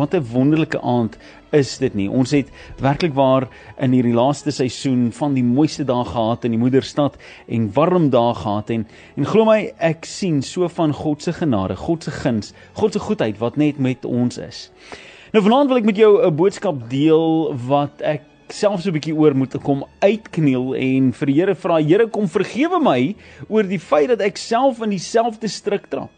Wat 'n wonderlike aand is dit nie. Ons het werklik waar in hierdie laaste seisoen van die mooiste dae gehad in die moederstad en warm dae gehad en en glo my ek sien so van God se genade, God se guns, God se goedheid wat net met ons is. Nou vanaand wil ek met jou 'n boodskap deel wat ek self so 'n bietjie oor moet kom uitkniel en vir die Here vra, Here kom vergewe my oor die feit dat ek self in dieselfde struik trap.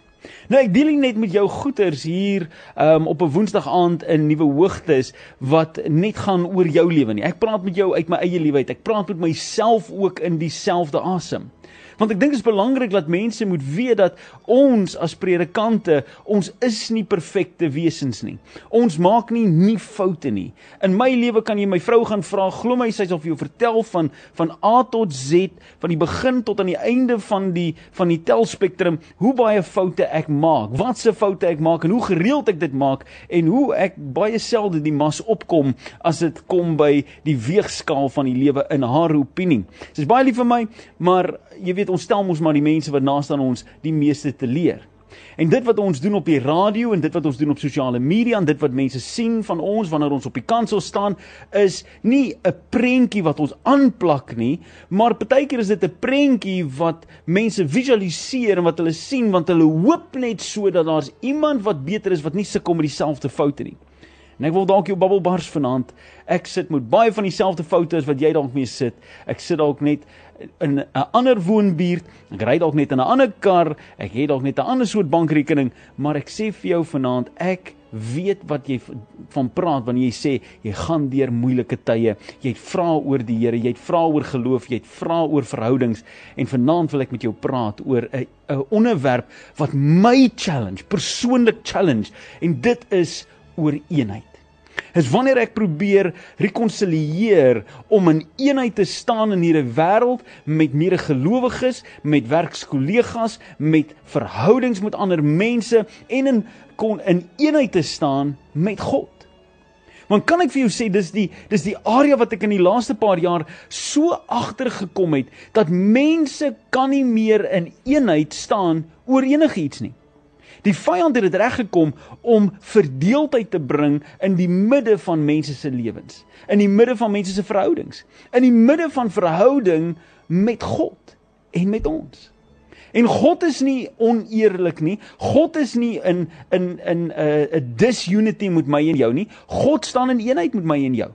Nou ek deel net met jou goeters hier um, op 'n Woensdag aand in Nuwe Hoogtes wat net gaan oor jou lewe nie. Ek praat met jou uit my eie lewe uit. Ek praat met myself ook in dieselfde asem. Want ek dink dit is belangrik dat mense moet weet dat ons as predikante, ons is nie perfekte wesens nie. Ons maak nie nie foute nie. In my lewe kan jy my vrou gaan vra, glo my sy sal vir jou vertel van van A tot Z, van die begin tot aan die einde van die van die telspektrum, hoe baie foute ek maak, watse foute ek maak en hoe gereeld ek dit maak en hoe ek baie selde die mas opkom as dit kom by die weegskaal van die lewe in haar opinie. Sy is baie lief vir my, maar jy weet ons stel mos maar die mense wat naaste aan ons die meeste te leer. En dit wat ons doen op die radio en dit wat ons doen op sosiale media en dit wat mense sien van ons wanneer ons op die kansel staan is nie 'n prentjie wat ons aanplak nie, maar partykeer is dit 'n prentjie wat mense visualiseer en wat hulle sien want hulle hoop net sodat daar's iemand wat beter is wat nie sukkel met dieselfde foute nie. En ek wil dalk jou bubbel bars vanaand. Ek sit met baie van dieselfde foute as wat jy dalk mee sit. Ek sit dalk net in 'n ander woonbuurt, ek ry dalk net in 'n ander kar, ek het dalk net 'n ander soort bankrekening, maar ek sê vir jou vanaand, ek weet wat jy van praat wanneer jy sê jy gaan deur moeilike tye. Jy het vra oor die Here, jy het vra oor geloof, jy het vra oor verhoudings. En vanaand wil ek met jou praat oor 'n 'n onderwerp wat my challenge, persoonlik challenge en dit is oor eenheid is wanneer ek probeer rekonsilieer om in eenheid te staan in hierdie wêreld met medegelowiges, met werkskollegas, met verhoudings met ander mense en in kon in eenheid te staan met God. Want kan ek vir jou sê dis die dis die area wat ek in die laaste paar jaar so agtergekom het dat mense kan nie meer in eenheid staan oor enigiets nie. Die vyand het dit reg gekom om verdeeldheid te bring in die midde van mense se lewens, in die midde van mense se verhoudings, in die midde van verhouding met God en met ons. En God is nie oneerlik nie. God is nie in in in 'n uh, disunity met my en jou nie. God staan in eenheid met my en jou.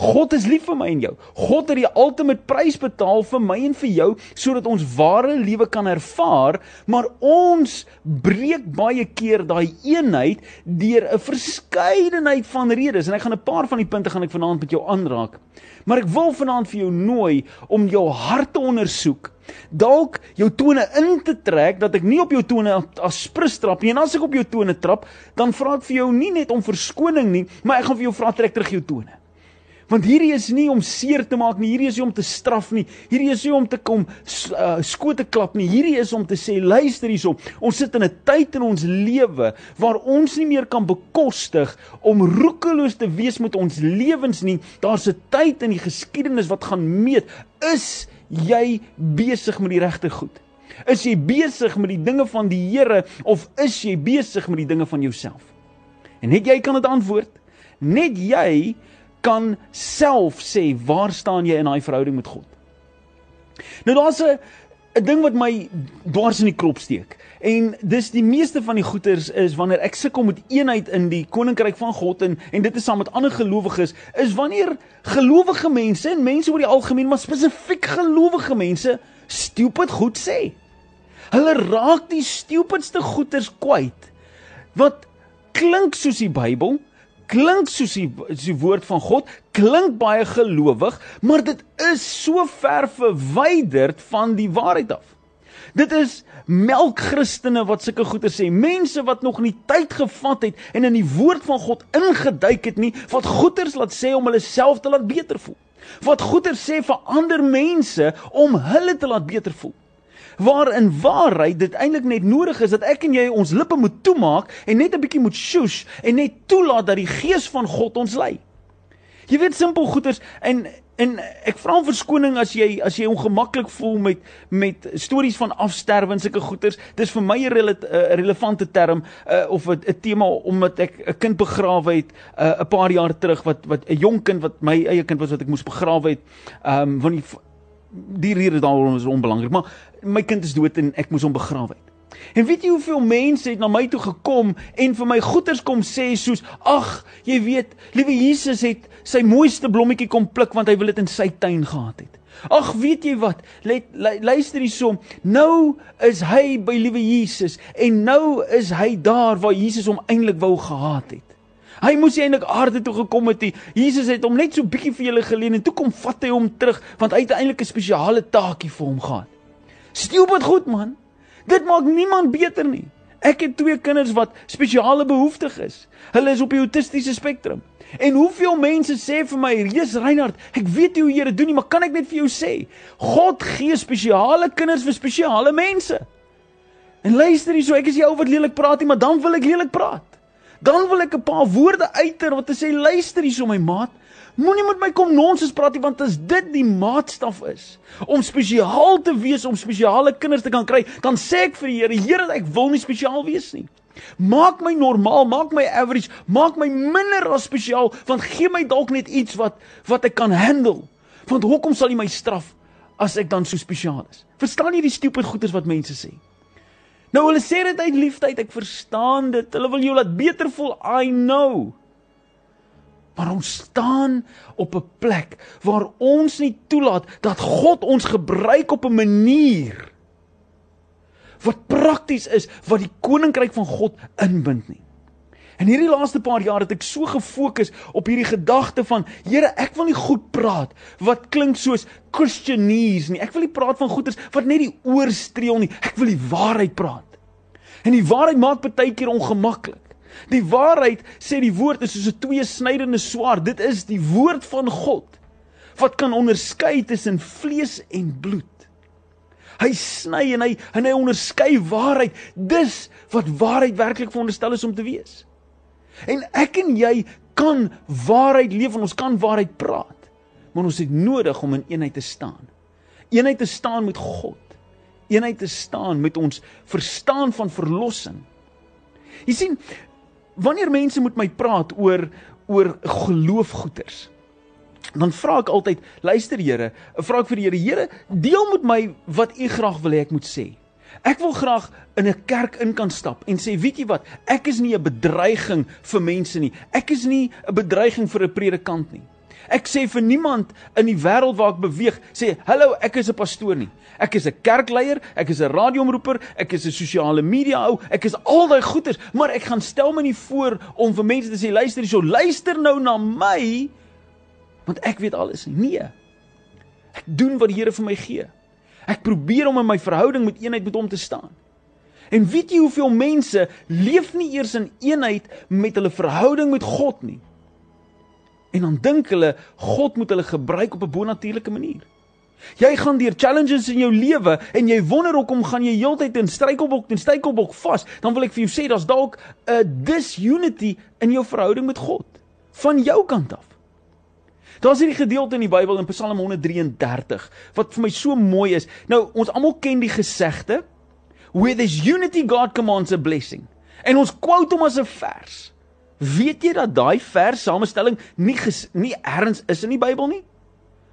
God is lief vir my en jou. God het die ultimate prys betaal vir my en vir jou sodat ons ware lewe kan ervaar, maar ons breek baie keer daai eenheid deur 'n verskeidenheid van redes en ek gaan 'n paar van die punte gaan ek vanaand met jou aanraak. Maar ek wil vanaand vir jou nooi om jou hart te ondersoek. Dalk jou tone in te trek dat ek nie op jou tone as sprus trap nie en as ek op jou tone trap, dan vra ek vir jou nie net om verskoning nie, maar ek gaan vir jou vra trek terug jou tone. Want hierdie is nie om seer te maak nie, hierdie is nie om te straf nie, hierdie is nie om te kom uh, skote klap nie. Hierdie is om te sê luister hierop. Ons sit in 'n tyd in ons lewe waar ons nie meer kan bekostig om roekeloos te wees met ons lewens nie. Daar's 'n tyd in die geskiedenis wat gaan meet, is jy besig met die regte goed? Is jy besig met die dinge van die Here of is jy besig met die dinge van jouself? En net jy kan dit antwoord. Net jy kan self sê waar staan jy in daai verhouding met God. Nou daar's 'n ding wat my dwars in die krop steek. En dis die meeste van die goeters is wanneer ek sukkel met eenheid in die koninkryk van God en en dit is saam met ander gelowiges is wanneer gelowige mense en mense oor die algemeen maar spesifiek gelowige mense stupid goed sê. Hulle raak die stupidste goeters kwyt. Wat klink soos die Bybel, klink soos die, die woord van God, klink baie gelowig, maar dit is so ver verwyderd van die waarheid af. Dit is melkchristene wat sulke goeie sê, mense wat nog nie tyd gevat het en in die woord van God ingeduik het nie, wat goeters laat sê om hulle self te laat beter voel. Wat goeters sê vir ander mense om hulle te laat beter voel waar in waarheid dit eintlik net nodig is dat ek en jy ons lippe moet toemaak en net 'n bietjie moet sjoes en net toelaat dat die gees van God ons lei. Jy weet simpel goeters en En ek vra om verskoning as jy as jy ongemaklik voel met met stories van afsterwe en sulke goeters. Dis vir my 'n rele, relevante term uh, of 'n tema omdat ek 'n kind begrawe het 'n uh, paar jaar terug wat wat 'n jong kind wat my eie kind was wat ek moes begrawe het. Ehm um, want die die rede daarom is onbelangrik, maar my kind is dood en ek moes hom begrawe het. En weet jy hoeveel mense het na my toe gekom en vir my goeders kom sê soos ag jy weet liewe Jesus het sy mooiste blommetjie kom pluk want hy wil dit in sy tuin gehad het. Ag weet jy wat let luister hiersom nou is hy by liewe Jesus en nou is hy daar waar Jesus hom eintlik wou gehad het. Hy moes eintlik aarde toe gekom het. Jesus het hom net so bietjie vir julle geleen en toe kom vat hy hom terug want hy het eintlik 'n spesiale taakie vir hom gehad. Stupid goed man. Dit maak niemand beter nie. Ek het twee kinders wat spesiale behoeftig is. Hulle is op die autistiese spektrum. En hoeveel mense sê vir my, "Jesus Reinhard, ek weet nie hoe jy dit doen nie, maar kan ek net vir jou sê, God gee spesiale kinders vir spesiale mense." En luister hierso, ek is jou wat lelik praat nie, maar dan wil ek lelik praat. Dan wil ek 'n paar woorde uiter wat te sê, "Luister hierso my maat, Moenie met my kom nonsens praat nie want as dit die maatstaf is om spesiaal te wees om spesiale kinders te kan kry, dan sê ek vir die Here, Here, ek wil nie spesiaal wees nie. Maak my normaal, maak my average, maak my minder as spesiaal want gee my dalk net iets wat wat ek kan handle. Want hoekom sal jy my straf as ek dan so spesiaal is? Verstaan jy die stupid goeters wat mense sê? Nou hulle sê dit uit liefde, ek verstaan dit. Hulle wil jou laat beter voel. I know. Maar ons staan op 'n plek waar ons nie toelaat dat God ons gebruik op 'n manier wat prakties is wat die koninkryk van God inbind nie. En hierdie laaste paar jaar het ek so gefokus op hierdie gedagte van Here, ek wil nie goed praat wat klink soos Christianese nie. Ek wil nie praat van goeders wat net die oor streel nie. Ek wil die waarheid praat. En die waarheid maak baie keer ongemaklik. Die waarheid sê die woord is soos 'n tweesnydende swaard. Dit is die woord van God wat kan onderskei tussen vlees en bloed. Hy sny en hy en hy onderskei waarheid. Dis wat waarheid werklik veronderstel is om te wees. En ek en jy kan waarheid leef en ons kan waarheid praat. Maar ons het nodig om in eenheid te staan. Eenheid te staan met God. Eenheid te staan met ons verstaan van verlossing. Jy sien, wanneer mense met my praat oor oor geloofgoeters dan vra ek altyd luister Here vra ek vir die Here Here deel met my wat u graag wil hê ek moet sê ek wil graag in 'n kerk in kan stap en sê weet jy wat ek is nie 'n bedreiging vir mense nie ek is nie 'n bedreiging vir 'n predikant nie Ek sê vir niemand in die wêreld waar ek beweeg, sê hallo, ek is 'n pastoor nie. Ek is 'n kerkleier, ek is 'n radioomroeper, ek is 'n sosiale media ou, ek is al daai goeters, maar ek gaan stel my nie voor om vir mense te sê luister hierso, luister nou na my want ek weet alles nie. Nee. Ek doen wat die Here vir my gee. Ek probeer om in my verhouding met eenheid met hom te staan. En weet jy hoeveel mense leef nie eers in eenheid met hulle verhouding met God nie? En dan dink hulle God moet hulle gebruik op 'n bonatuurlike manier. Jy gaan deur challenges in jou lewe en jy wonder hoekom gaan jy heeltyd in struikelblok en struikelblok vas. Dan wil ek vir jou sê daar's dalk 'n disunity in jou verhouding met God van jou kant af. Daar's hierdie gedeelte in die Bybel in Psalm 133 wat vir my so mooi is. Nou ons almal ken die gesegde where there's unity God commands a blessing. En ons quote hom as 'n vers. Weet jy dat daai vers samestelling nie ges, nie erns is in die Bybel nie?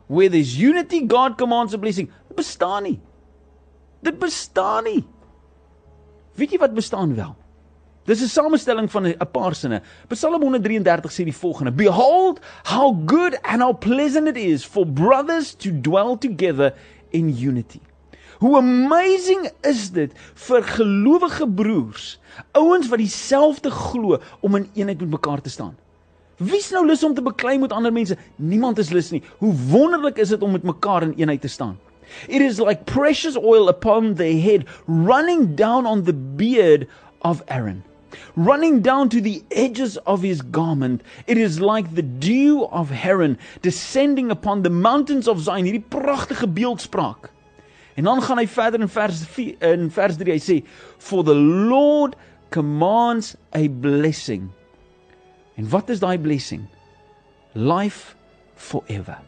Where there's unity God commands a blessing. Dit bestaan nie. Dit bestaan nie. Weet jy wat bestaan wel? Dis 'n samestelling van 'n paar sinne. Psalm 133 sê die volgende: Behold how good and how pleasant it is for brothers to dwell together in unity. Hoe amazing is dit vir gelowige broers, ouens wat dieselfde glo om in eenheid met mekaar te staan. Wie's nou lus om te beklei met ander mense? Niemand is lus nie. Hoe wonderlik is dit om met mekaar in eenheid te staan. It is like precious oil upon the head running down on the beard of Aaron. Running down to the edges of his garment, it is like the dew of Heron descending upon the mountains of Zion. Hierdie pragtige beeldspraak. En dan gaan hy verder in vers 4 in vers 3 hy sê for the Lord commands a blessing. En wat is daai blessing? Life forever.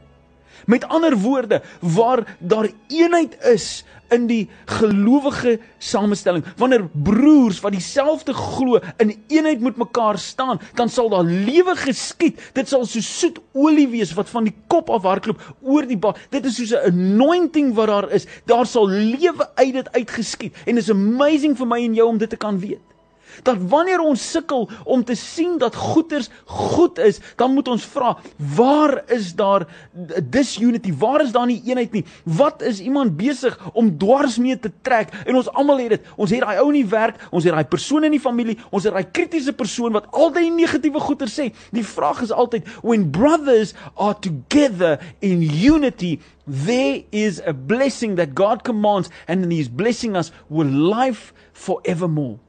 Met ander woorde, waar daar eenheid is in die gelowige samestelling, wanneer broers wat dieselfde glo in eenheid met mekaar staan, dan sal daar lewe geskied. Dit sal so soet olie wees wat van die kop af hardloop oor die baard. Dit is soos 'n anointing wat daar is. Daar sal lewe uit dit uitgeskied. En is amazing vir my en jou om dit te kan weet dat wanneer ons sukkel om te sien dat goeders goed is, dan moet ons vra, waar is daar disunity? Waar is daar nie eenheid nie? Wat is iemand besig om dwars mee te trek? En ons almal het dit. Ons het daai ou in die werk, ons het daai persoon in die familie, ons het daai kritiese persoon wat altyd negatiewe goeie sê. Die vraag is altyd when brothers are together in unity There is a blessing that God commands, and He is blessing us with life forevermore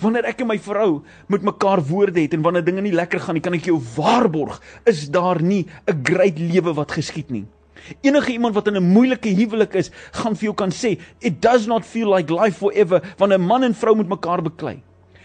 wanneer ek en my vrou met mekaar woorde het en wanneer dinge nie lekker gaan nie, kan ek jou waarborg, is daar nie 'n great lewe wat geskied nie. Enige iemand wat in 'n moeilike huwelik is, gaan vir jou kan sê, it does not feel like life forever wanneer 'n man en vrou met mekaar beklei.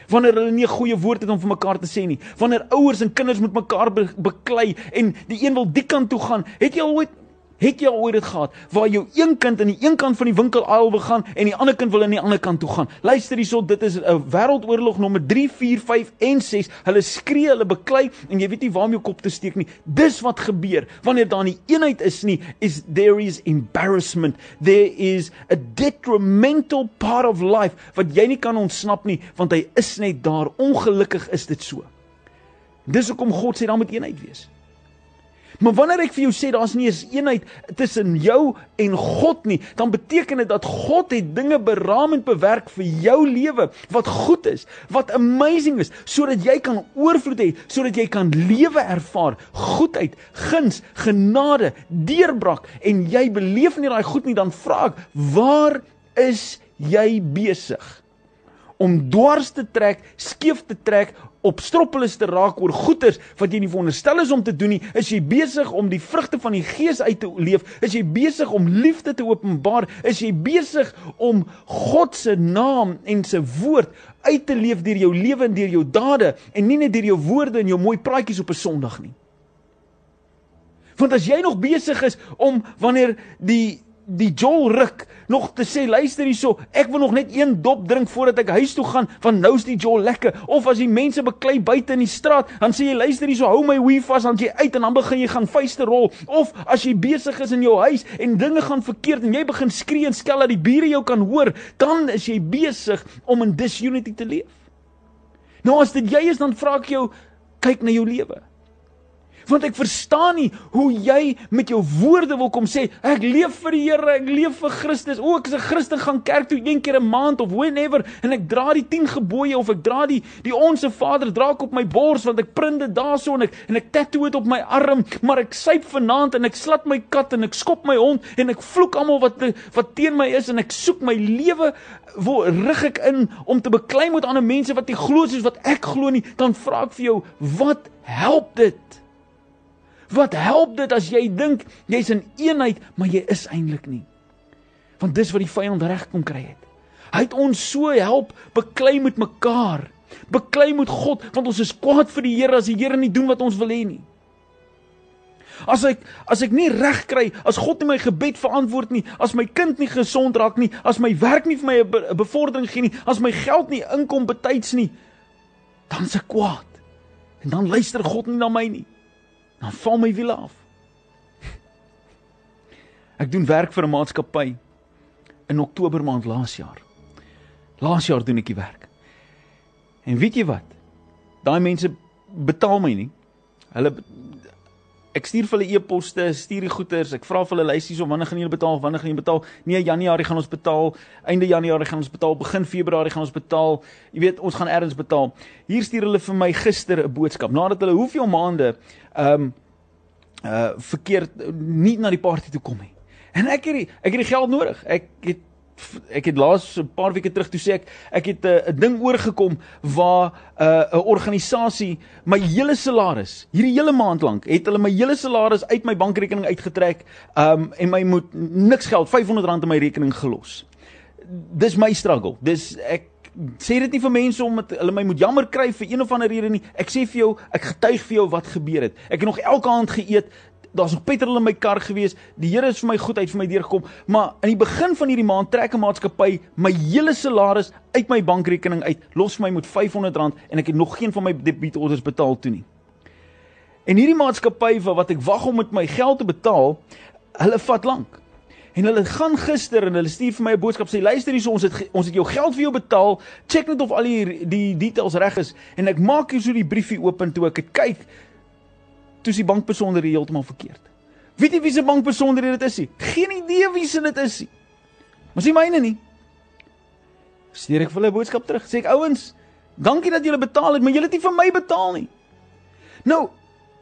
Wanneer hulle nie 'n goeie woord het om vir mekaar te sê nie. Wanneer ouers en kinders met mekaar be beklei en die een wil die kant toe gaan, het jy al ooit Het jy ooit dit gehad waar jou een kind aan die een kant van die winkelaal wil gaan en die ander kind wil aan die ander kant toe gaan? Luister hierso, dit is 'n wêreldoorlog nommer 3, 4, 5 en 6. Hulle skree, hulle beklei en jy weet nie waar om jou kop te steek nie. Dis wat gebeur wanneer daar nie eenheid is nie, is there is embarrassment. There is a detrimental part of life wat jy nie kan ontsnap nie want hy is net daar. Ongelukkig is dit so. Dis hoekom God sê daar moet eenheid wees. Maar wanneer ek vir jou sê daar's nie 'n eenheid tussen jou en God nie, dan beteken dit dat God het dinge beraam en bewerk vir jou lewe wat goed is, wat amazing is, sodat jy kan oorvloed hê, sodat jy kan lewe ervaar, goedheid, guns, genade, deurbraak en jy beleef nie daai goed nie, dan vra ek, waar is jy besig? om dwars te trek, skeef te trek, op stroppeles te raak oor goeders wat jy nie veronderstel is om te doen nie, is jy besig om die vrugte van die Gees uit te leef, is jy besig om liefde te openbaar, is jy besig om God se naam en se woord uit te leef deur jou lewe en deur jou dade en nie net deur jou woorde en jou mooi praatjies op 'n Sondag nie. Want as jy nog besig is om wanneer die die Joel ruk nog te sê luister hierso ek wil nog net een dop drink voordat ek huis toe gaan want nou's die Joel lekker. Of as die mense beklei buite in die straat dan sê jy luister hierso hou my wee vas dan jy uit en dan begin jy gaan vuiste rol. Of as jy besig is in jou huis en dinge gaan verkeerd en jy begin skree en skel dat die bure jou kan hoor dan is jy besig om in disunity te leef. Nou as dit jy is dan vra ek jou kyk na jou lewe want ek verstaan nie hoe jy met jou woorde wil kom sê ek leef vir die Here, ek leef vir Christus. O, ek is 'n Christen gaan kerk toe een keer 'n maand of whenever en ek dra die 10 gebooie of ek dra die die onsse Vader dra ek op my bors want ek print dit daarso en ek en ek tattoo dit op my arm, maar ek syp vanaand en ek slat my kat en ek skop my hond en ek vloek almal wat wat teen my is en ek soek my lewe waar rig ek in om te beklei met ander mense wat nie glo soos wat ek glo nie, dan vra ek vir jou, wat help dit? Wat help dit as jy dink jy's in eenheid, maar jy is eintlik nie? Want dis wat die vyand reg kom kry het. Hy het ons so help beklei met mekaar. Beklei met God, want ons is kwaad vir die Here as die Here nie doen wat ons wil hê nie. As ek as ek nie reg kry, as God nie my gebed verantwoord nie, as my kind nie gesond raak nie, as my werk nie vir my 'n bevordering gee nie, as my geld nie inkom betyds nie, dan se kwaad. En dan luister God nie na my nie dan val my wiele af. Ek doen werk vir 'n maatskappy in Oktober maand laas jaar. Laas jaar doen ek die werk. En weet jy wat? Daai mense betaal my nie. Hulle ek stuur vir hulle e-poste, stuur die goeders, ek vra vir hulle lysies om wanneer gaan julle betaal, wanneer gaan julle betaal? Nee, Januarie gaan ons betaal, einde Januarie gaan ons betaal, begin Februarie gaan ons betaal. Jy weet, ons gaan eers betaal. Hier stuur hulle vir my gister 'n boodskap nadat hulle hoeveel maande ehm um, uh verkeerd nie na die party toe kom nie. En ek het die, ek het die geld nodig. Ek het ek het laas 'n paar weke terug toe sê ek ek het eh, 'n uh, ding oorgekom waar eh, 'n uh, organisasie my hele salaris hierdie hele maand lank het hulle my hele salaris uit my bankrekening uitgetrek um en my moet niks geld R500 in my rekening gelos. Dis my struggle. Dis ek sê dit nie vir mense om met hulle my moet jammer kry vir een of ander rede nie. Ek sê vir jou, ek getuig vir jou wat gebeur het. Ek het nog elke aand geëet daar's nog petrol in my kar gewees. Die Here is vir my goed uit vir my deurgekom, maar in die begin van hierdie maand trek 'n maatskappy my hele salaris uit my bankrekening uit, los my met R500 en ek het nog geen van my debietorders betaal toe nie. En hierdie maatskappy vir wat ek wag om met my geld te betaal, hulle vat lank. En hulle gaan gister en hulle stuur vir my 'n boodskap sê luister hierso ons het ons het jou geld vir jou betaal. Check net of al die die details reg is en ek maak hier so die briefie oop en toe ek dit kyk toe is die bankbesonderhede heeltemal verkeerd. Weet jy wie se bankbesonderhede dit is nie? Geen idee wie se dit is nie. Maar sien myne nie. Stuur ek vir hulle 'n boodskap terug. Sê ek ouens, dankie dat julle betaal het, maar julle het nie vir my betaal nie. Nou,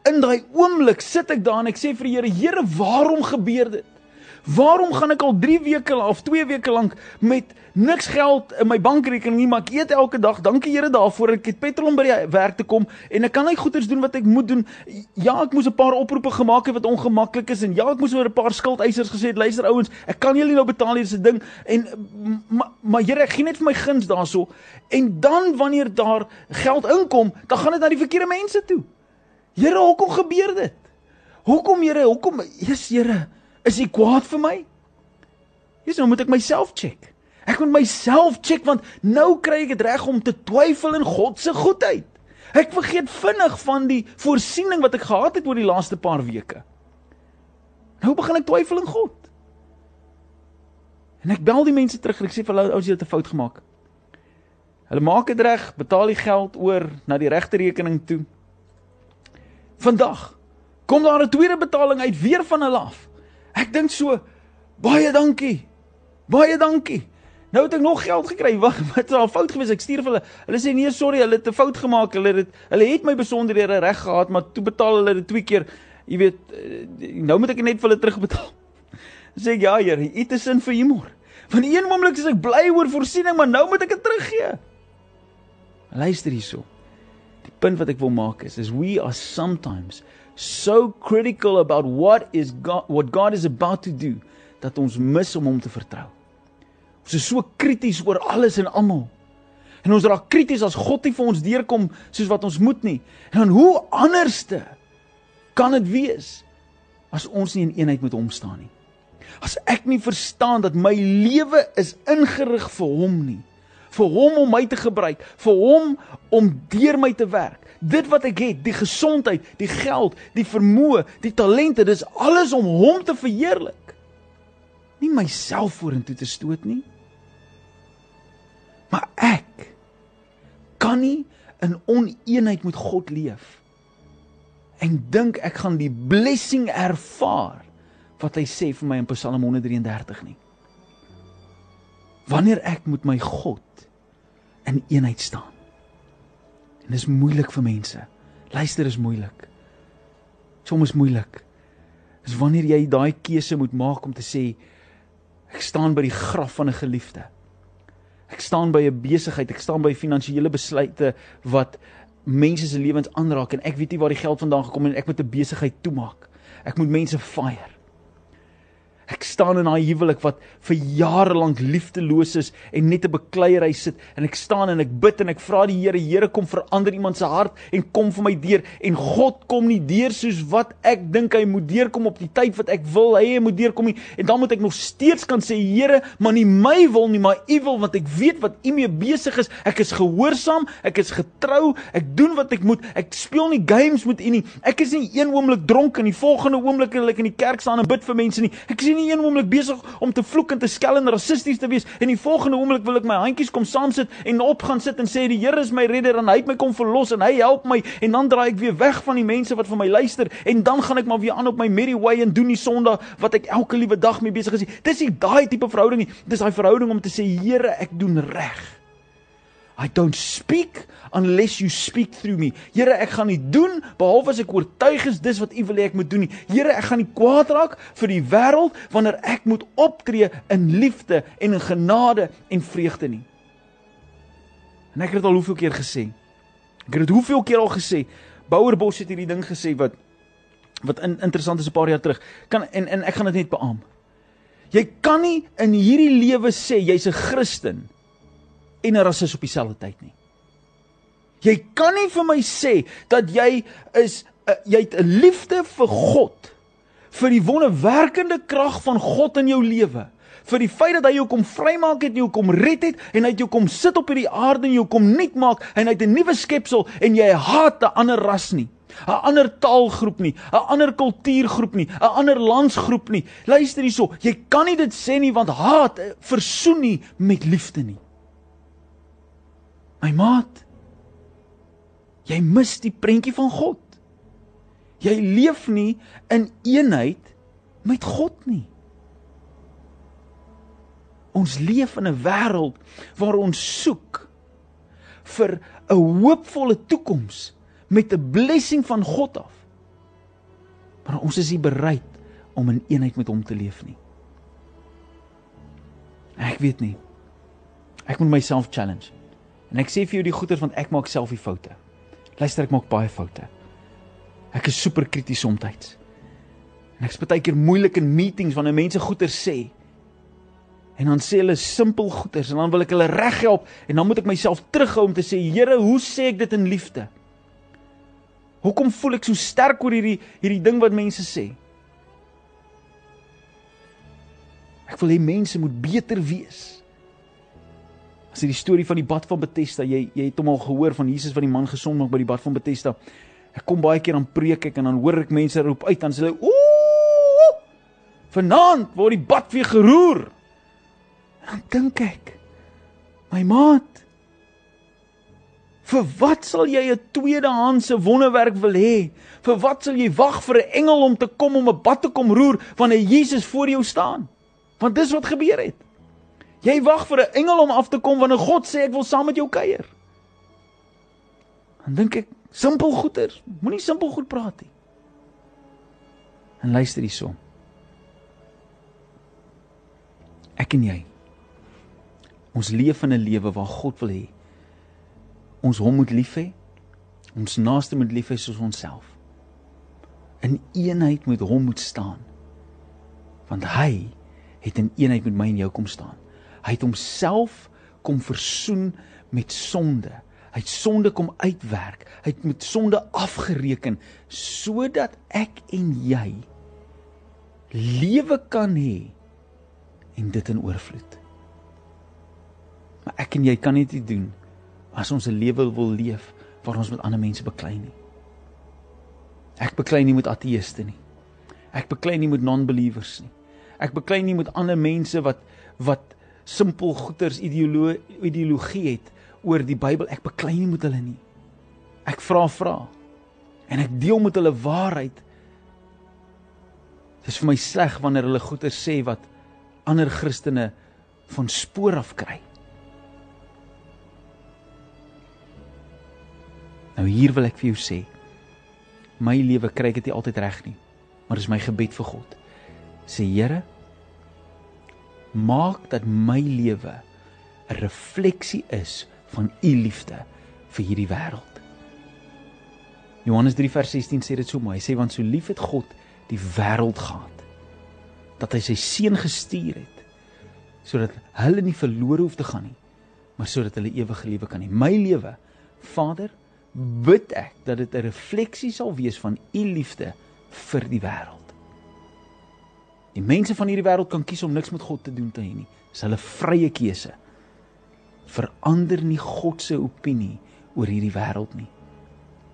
in daai oomblik sit ek daar en ek sê vir die Here, Here, waarom gebeur dit? Waarom gaan ek al 3 weke of 2 weke lank met niks geld in my bankrekening nie, maar ek eet elke dag. Dankie Here daarvoor. Ek het petrol om by die werk te kom en ek kan net goeders doen wat ek moet doen. Ja, ek moes 'n paar oproepe gemaak het wat ongemaklik is en ja, ek moes oor 'n paar skuldeisers gesê het, luister ouens, ek kan julle nou betaal hierdie ding en maar maar Here, ek gee net vir my guns daarso en dan wanneer daar geld inkom, dan gaan dit na die verkeerde mense toe. Here, hoekom gebeur dit? Hoekom Here? Hoekom? Jesus Here, Is hy kwaad vir my? Jesus, nou moet ek myself check. Ek moet myself check want nou kry ek dit reg om te twyfel in God se goedheid. Ek vergeet vinnig van die voorsiening wat ek gehad het oor die laaste paar weke. Nou begin ek twyfel in God. En ek bel die mense terug en ek sê vir hulle ouens jy het 'n fout gemaak. Hulle maak dit reg, betaal die geld oor na die regte rekening toe. Vandag kom daar 'n tweede betaling uit weer van hulle af. Ek dink so baie dankie. Baie dankie. Nou het ek nog geld gekry. Wat wat is al fout gewees? Ek stuur vir hulle. Hulle sê nee, sorry, hulle het 'n fout gemaak. Hulle het hulle het my besonderhede reg gehad, maar toe betaal hulle dit twee keer. Jy weet, eh, nou moet ek net vir hulle terugbetaal. Sê ek ja, Here, U 'n sin vir humor. Van een oomblik is ek bly oor voorsiening, maar nou moet ek dit teruggee. Luister hierso. Die punt wat ek wil maak is is we are sometimes so critical about what is God what God is about to do dat ons mis om hom te vertrou. Ons is so krities oor alles en almal. En ons raak krities as God nie vir ons deurkom soos wat ons moet nie. En dan hoe anderste kan dit wees as ons nie in eenheid met hom staan nie? As ek nie verstaan dat my lewe is ingerig vir hom nie, vir hom om my te gebruik, vir hom om deur my te werk dit wat ek het, die gesondheid, die geld, die vermoë, die talente, dis alles om hom te verheerlik. Nie myself vorentoe te stoot nie. Maar ek kan nie in oneenheid met God leef en dink ek gaan die blessing ervaar wat hy sê vir my in Psalm 133 nie. Wanneer ek met my God in eenheid staan. En dis moeilik vir mense. Luister is moeilik. Soms moeilik. Dis wanneer jy daai keuse moet maak om te sê ek staan by die graf van 'n geliefde. Ek staan by 'n besigheid, ek staan by finansiële besluite wat mense se lewens aanraak en ek weet nie waar die geld vandaan gekom het en ek moet 'n besigheid toemaak. Ek moet mense fire. Ek staan in daai huwelik wat vir jare lank liefdeloos is en net 'n bekleierery sit en ek staan en ek bid en ek vra die Here, Here kom verander iemand se hart en kom vir my deur en God kom nie deur soos wat ek dink hy moet deurkom op die tyd wat ek wil hy moet deurkom nie en dan moet ek nog steeds kan sê Here, maar nie my wil nie, maar U wil want ek weet wat U mee besig is. Ek is gehoorsaam, ek is getrou, ek doen wat ek moet. Ek speel nie games met U nie. Ek is nie een oomblik dronk en die volgende oomblik en ek in die kerk staan en bid vir mense nie. Ek is nie een oomblik besig om te vloek en te skel en rassisties te wees en die volgende oomblik wil ek my handjies kom saam sit en op gaan sit en sê die Here is my redder en hy het my kom verlos en hy help my en dan draai ek weer weg van die mense wat vir my luister en dan gaan ek maar weer aan op my merry way en doen die sonde wat ek elke liewe dag mee besig is. Dis nie daai tipe verhouding nie. Dis daai verhouding om te sê Here, ek doen reg. I don't speak unless you speak through me. Here, ek gaan nie doen behalwe as ek oortuig is dis wat U wil hê ek moet doen nie. Here, ek gaan nie kwaad raak vir die wêreld wanneer ek moet optree in liefde en in genade en vreugde nie. En ek het dit al hoeveel keer gesê. Ek het dit hoeveel keer al gesê. Bouerbos het hierdie ding gesê wat wat in, interessant is 'n paar jaar terug. Kan en en ek gaan dit net beamoen. Jy kan nie in hierdie lewe sê jy's 'n Christen en 'n rasis op dieselfde tyd nie. Jy kan nie vir my sê dat jy is uh, jy het 'n liefde vir God vir die wonderwerkende krag van God in jou lewe. Vir die feit dat hy jou kom vrymaak het, jou kom red het en hy het jou kom sit op hierdie aarde en jou kom nuut maak en hy het 'n nuwe skepsel en jy haat 'n ander ras nie. 'n ander taalgroep nie, 'n ander kultuurgroep nie, 'n ander landsgroep nie. Luister hierso, jy kan nie dit sê nie want haat versoen nie met liefde nie. My maat, jy mis die prentjie van God. Jy leef nie in eenheid met God nie. Ons leef in 'n wêreld waar ons soek vir 'n hoopvolle toekoms met 'n blessing van God af. Maar ons is nie bereid om in eenheid met hom te leef nie. Ek weet nie. Ek moet myself challenge. En ek sê vir jou die goeters want ek maak self die foute. Luister, ek maak baie foute. Ek is super krities soms. En ek's baie keer moeilik in meetings wanneer mense goeters sê. En dan sê hulle simpel goeters en dan wil ek hulle reghelp en dan moet ek myself terughou om te sê, Here, hoe sê ek dit in liefde? Hoekom voel ek so sterk oor hierdie hierdie ding wat mense sê? Ek wil hê mense moet beter wees. As jy die storie van die bad van Bethesda, jy jy het hom al gehoor van Jesus wat die man gesond maak by die bad van Bethesda. Ek kom baie keer aan preek ek en dan hoor ek mense roep uit dan sê hulle ooh! Vanaand word die bad weer geroer. En dan dink ek, my maat, Vir wat sal jy 'n tweedehandse wonderwerk wil hê? Vir wat sal jy wag vir 'n engel om te kom om 'n bad te kom roer wanneer Jesus voor jou staan? Want dis wat gebeur het. Jy wag vir 'n engel om af te kom wanneer God sê ek wil saam met jou kuier. Dan dink ek, simpel goeters, moenie simpel goed praat nie. En luister hierso. Ek en jy. Ons leef in 'n lewe waar God wil hê ons hom moet lief hê. Ons naaste moet lief hê soos onsself. In eenheid met hom moet staan. Want hy het in eenheid met my en jou kom staan. Hy het homself kom versoen met sonde. Hy het sonde kom uitwerk. Hy het met sonde afgereken sodat ek en jy lewe kan hê en dit in oorvloed. Maar ek en jy kan dit nie doen as ons 'n lewe wil leef waar ons met ander mense beklei nie. Ek beklei nie met ateëste nie. Ek beklei nie met non-believers nie. Ek beklei nie met ander mense wat wat simpel goeters ideolo ideologie het oor die Bybel. Ek beklei nie met hulle nie. Ek vra vra en ek deel met hulle waarheid. Dit is vir my sleg wanneer hulle goeters sê wat ander Christene van spoor af kry. Nou hier wil ek vir jou sê, my lewe kry ek dit nie altyd reg nie, maar dis my gebed vir God. Sê Here, maak dat my lewe 'n refleksie is van u liefde vir hierdie wêreld. Johannes 3 vers 16 sê dit so mooi. Hy sê want so lief het God die wêreld gehad dat hy sy seun gestuur het sodat hulle nie verlore hoef te gaan nie, maar sodat hulle ewige lewe kan hê. My lewe, Vader, bid ek dat dit 'n refleksie sal wees van u liefde vir die wêreld. Die mense van hierdie wêreld kan kies om niks met God te doen te hê nie. Dis hulle vrye keuse. Verander nie God se opinie oor hierdie wêreld nie.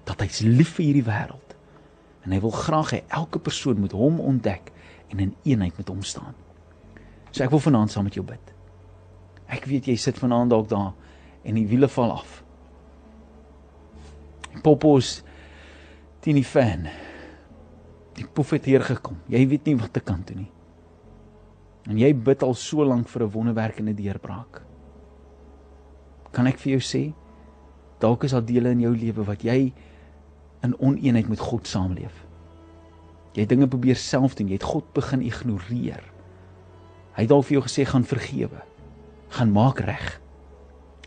Dat hy's lief vir hierdie wêreld en hy wil graag hê elke persoon moet hom ontdek en in eenheid met hom staan. So ek wil vanaand saam met jou bid. Ek weet jy sit vanaand dalk daar en die wiele val af. Poppos teen die fan. Die poef het hier gekom. Jy weet nie wat te kan doen nie. En jy bid al so lank vir 'n wonderwerkende deurbraak. Kan ek vir jou sê dalk is daar dele in jou lewe wat jy in oneenheid met God saamleef. Jy dinge probeer self doen, jy het God begin ignoreer. Hy het dalk vir jou gesê gaan vergewe. Gaan maak reg.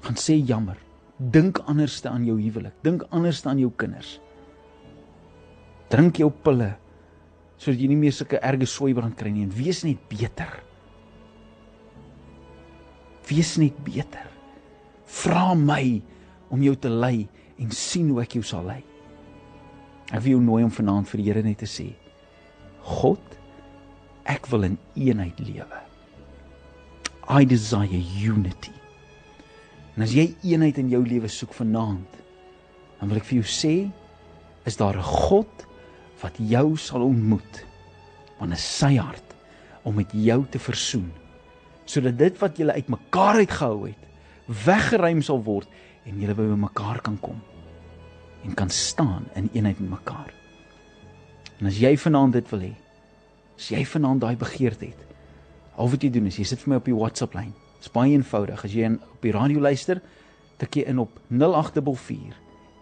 Gaan sê jammer. Dink anderste aan jou huwelik. Dink anderste aan jou kinders. Drink jou pille sodat jy nie meer sulke erge swaibrand kry nie en wees net beter. Wees net beter. Vra my om jou te lei en sien hoe ek jou sal lei. Ek wil jou nooi om vanaand vir die Here net te sê: God ek wil in eenheid lewe. I desire unity. En as jy eenheid in jou lewe soek vanaand, dan wil ek vir jou sê, is daar 'n God wat jou sal ontmoet. Is sy hart om met jou te versoen sodat dit wat julle uitmekaar uitgehou het, weggeruim sal word en julle by mekaar kan kom en kan staan in eenheid met mekaar. En as jy vanaand dit wil hê, as jy vanaand daai begeerte het, al wat jy doen is jy sit vir my op die WhatsApp lyn. Dit is baie eenvoudig. As jy in, op die radio luister, tik jy in op 0844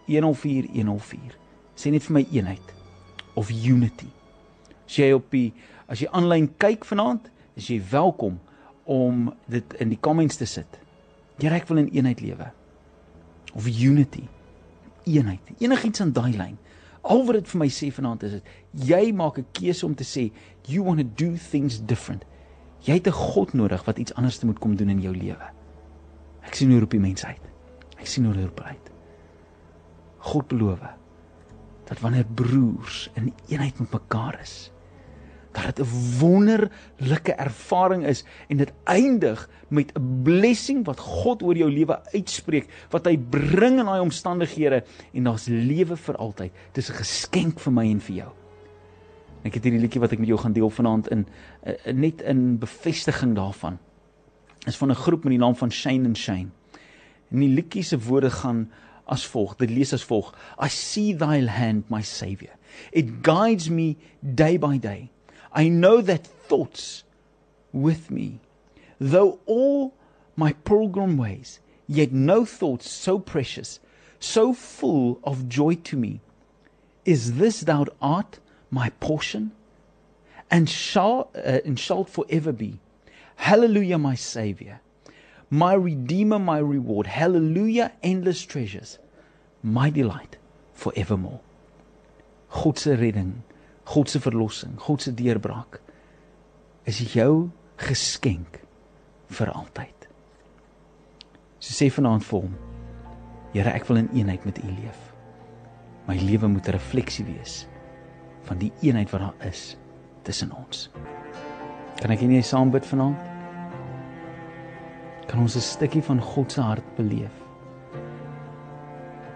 104 104. Sê net vir my eenheid of unity. As jy op die as jy aanlyn kyk vanaand, is jy welkom om dit in die comments te sit. Here ek wil in eenheid lewe. Of unity. Eenheid. Enigiets aan daai lyn. Al wat dit vir my sê vanaand is dit jy maak 'n keuse om te sê you want to do things different. Jy het 'n God nodig wat iets anders moet kom doen in jou lewe. Ek sien hoe roep die mense uit. Ek sien hoe hulle roep uit. God beloof dat wanneer broers in eenheid met mekaar is, dat dit 'n wonderlike ervaring is en dit eindig met 'n blessing wat God oor jou lewe uitspreek, wat hy bring in daai omstandighede en daar's lewe vir altyd. Dis 'n geskenk vir my en vir jou. Ek het hierdie liedjie wat ek met jou gaan deel vanaand in uh, net in bevestiging daarvan. Is van 'n groep met die naam van Shane and Shane. En die liedjie se woorde gaan as volg. Dit lees as volg: I see thy hand, my savior. It guides me day by day. I know that thoughts with me, though all my pilgrim ways, yet no thoughts so precious, so full of joy to me. Is this thou art my portion, and shall uh, and shalt forever be? Hallelujah, my Savior, my Redeemer, my reward. Hallelujah, endless treasures, my delight forevermore. God se redding God se verlossing, God se deurbraak is jou geskenk vir altyd. So sê vanaand vir hom: Here, ek wil in eenheid met U leef. My lewe moet 'n refleksie wees van die eenheid wat daar is tussen ons. Kan ek nie saam bid vanaand? Kan ons 'n stukkie van God se hart beleef?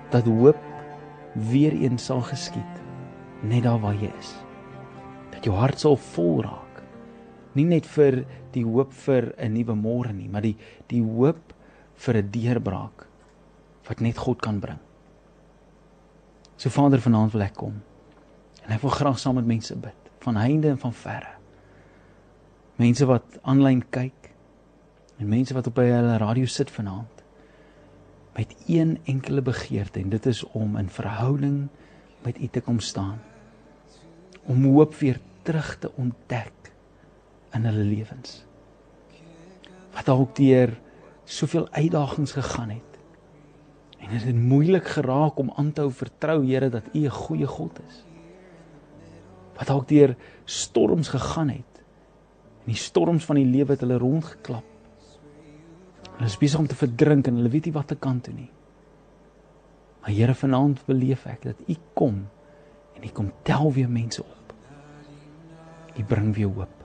Dat hoop weer eens sal geskied net daar waar jy is. Dat jou hart sal vol raak. Nie net vir die hoop vir 'n nuwe môre nie, maar die die hoop vir 'n deurbraak wat net God kan bring. So Vader, vanaand wil ek kom. En ek wil graag saam met mense bid, van heinde en van verre. Mense wat aanlyn kyk en mense wat op hulle radio sit vanaand met een enkele begeerte en dit is om in verhouding met U te kom staan om hoop weer terug te ontdek in hulle lewens. Wat dalk deur soveel uitdagings gegaan het. En dit het moeilik geraak om aan te hou vertrou Here dat U 'n goeie God is. Wat dalk deur storms gegaan het. En die storms van die lewe het hulle rondgeklap. Hulle is besig om te verdrink en hulle weet nie wat te kan toe nie. Maar Here vanaand beleef ek dat U kom en U kom tel weer mense op. U bring weer hoop.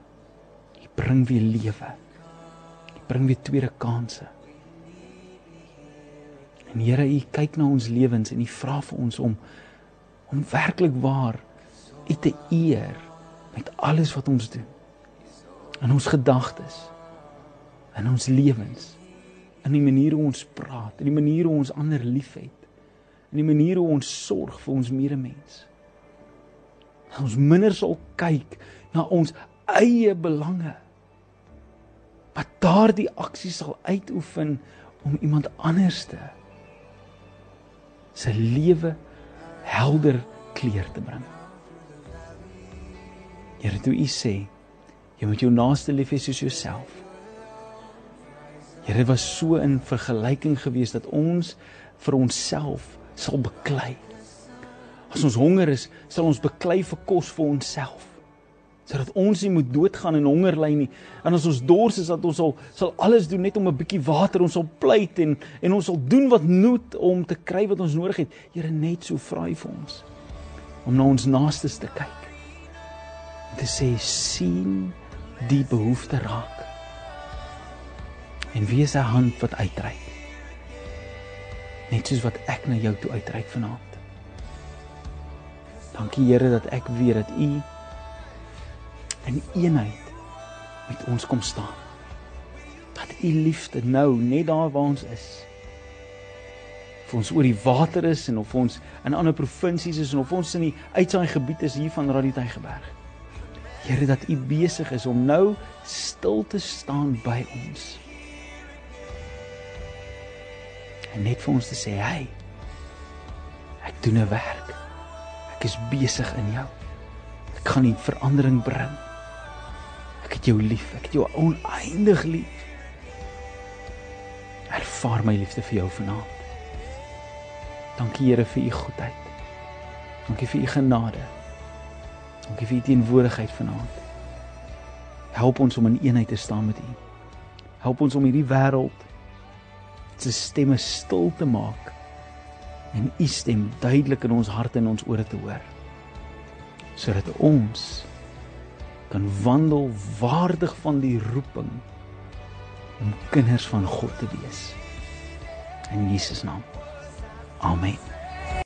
U bring weer lewe. U bring weer tweede kansse. En Here, U kyk na ons lewens en U vra vir ons om om werklik waar U te eer met alles wat ons doen. In ons gedagtes, in ons lewens, in die manier hoe ons praat, in die manier hoe ons ander liefhet, in die manier hoe ons sorg vir ons medemens. Ons minder sal kyk na ons eie belange. Wat daardie aksie sal uitoefen om iemand anderste se lewe helder kleur te bring. Here, toe U sê, jy moet jou naaste lief hê soos jouself. Here was so in vergelyking geweest dat ons vir onsself sal beklei. As ons honger is, sal ons beklei vir kos vir onsself sodat ons nie moet doodgaan en honger ly nie. En as ons dors is dat ons sal sal alles doen net om 'n bietjie water, ons sal pleit en en ons sal doen wat nood om te kry wat ons nodig het. Here net so vra hy vir ons om na ons naastes te kyk. En te sê sien die behoefte raak. En wie is 'n hand wat uitreik? Net soos wat ek na jou toe uitreik vanaand. Dankie Here dat ek weet dat U in eenheid met ons kom staan. Dat U liefde nou net daar waar ons is. Of ons oor die water is en of ons in ander provinsies is en of ons in die uitsaai gebied is hier van Radietygeberg. Here dat U besig is om nou stil te staan by ons. En net vir ons te sê, "Hey, ek doen 'n werk. Ek is besig in jou. Ek gaan nie verandering bring. Ek het jou lief. Ek het jou oneindig lief. Ervaar my liefde vir jou vanaand. Dankie Here vir u goedheid. Dankie vir u genade. Dankie vir u teenwoordigheid vanaand. Help ons om in eenheid te staan met u. Help ons om hierdie wêreld se stemme stil te maak en u stem duidelik in ons harte en ons ore te hoor. Sodat ons kan wandel waardig van die roeping om kinders van God te wees. In Jesus naam. Amen.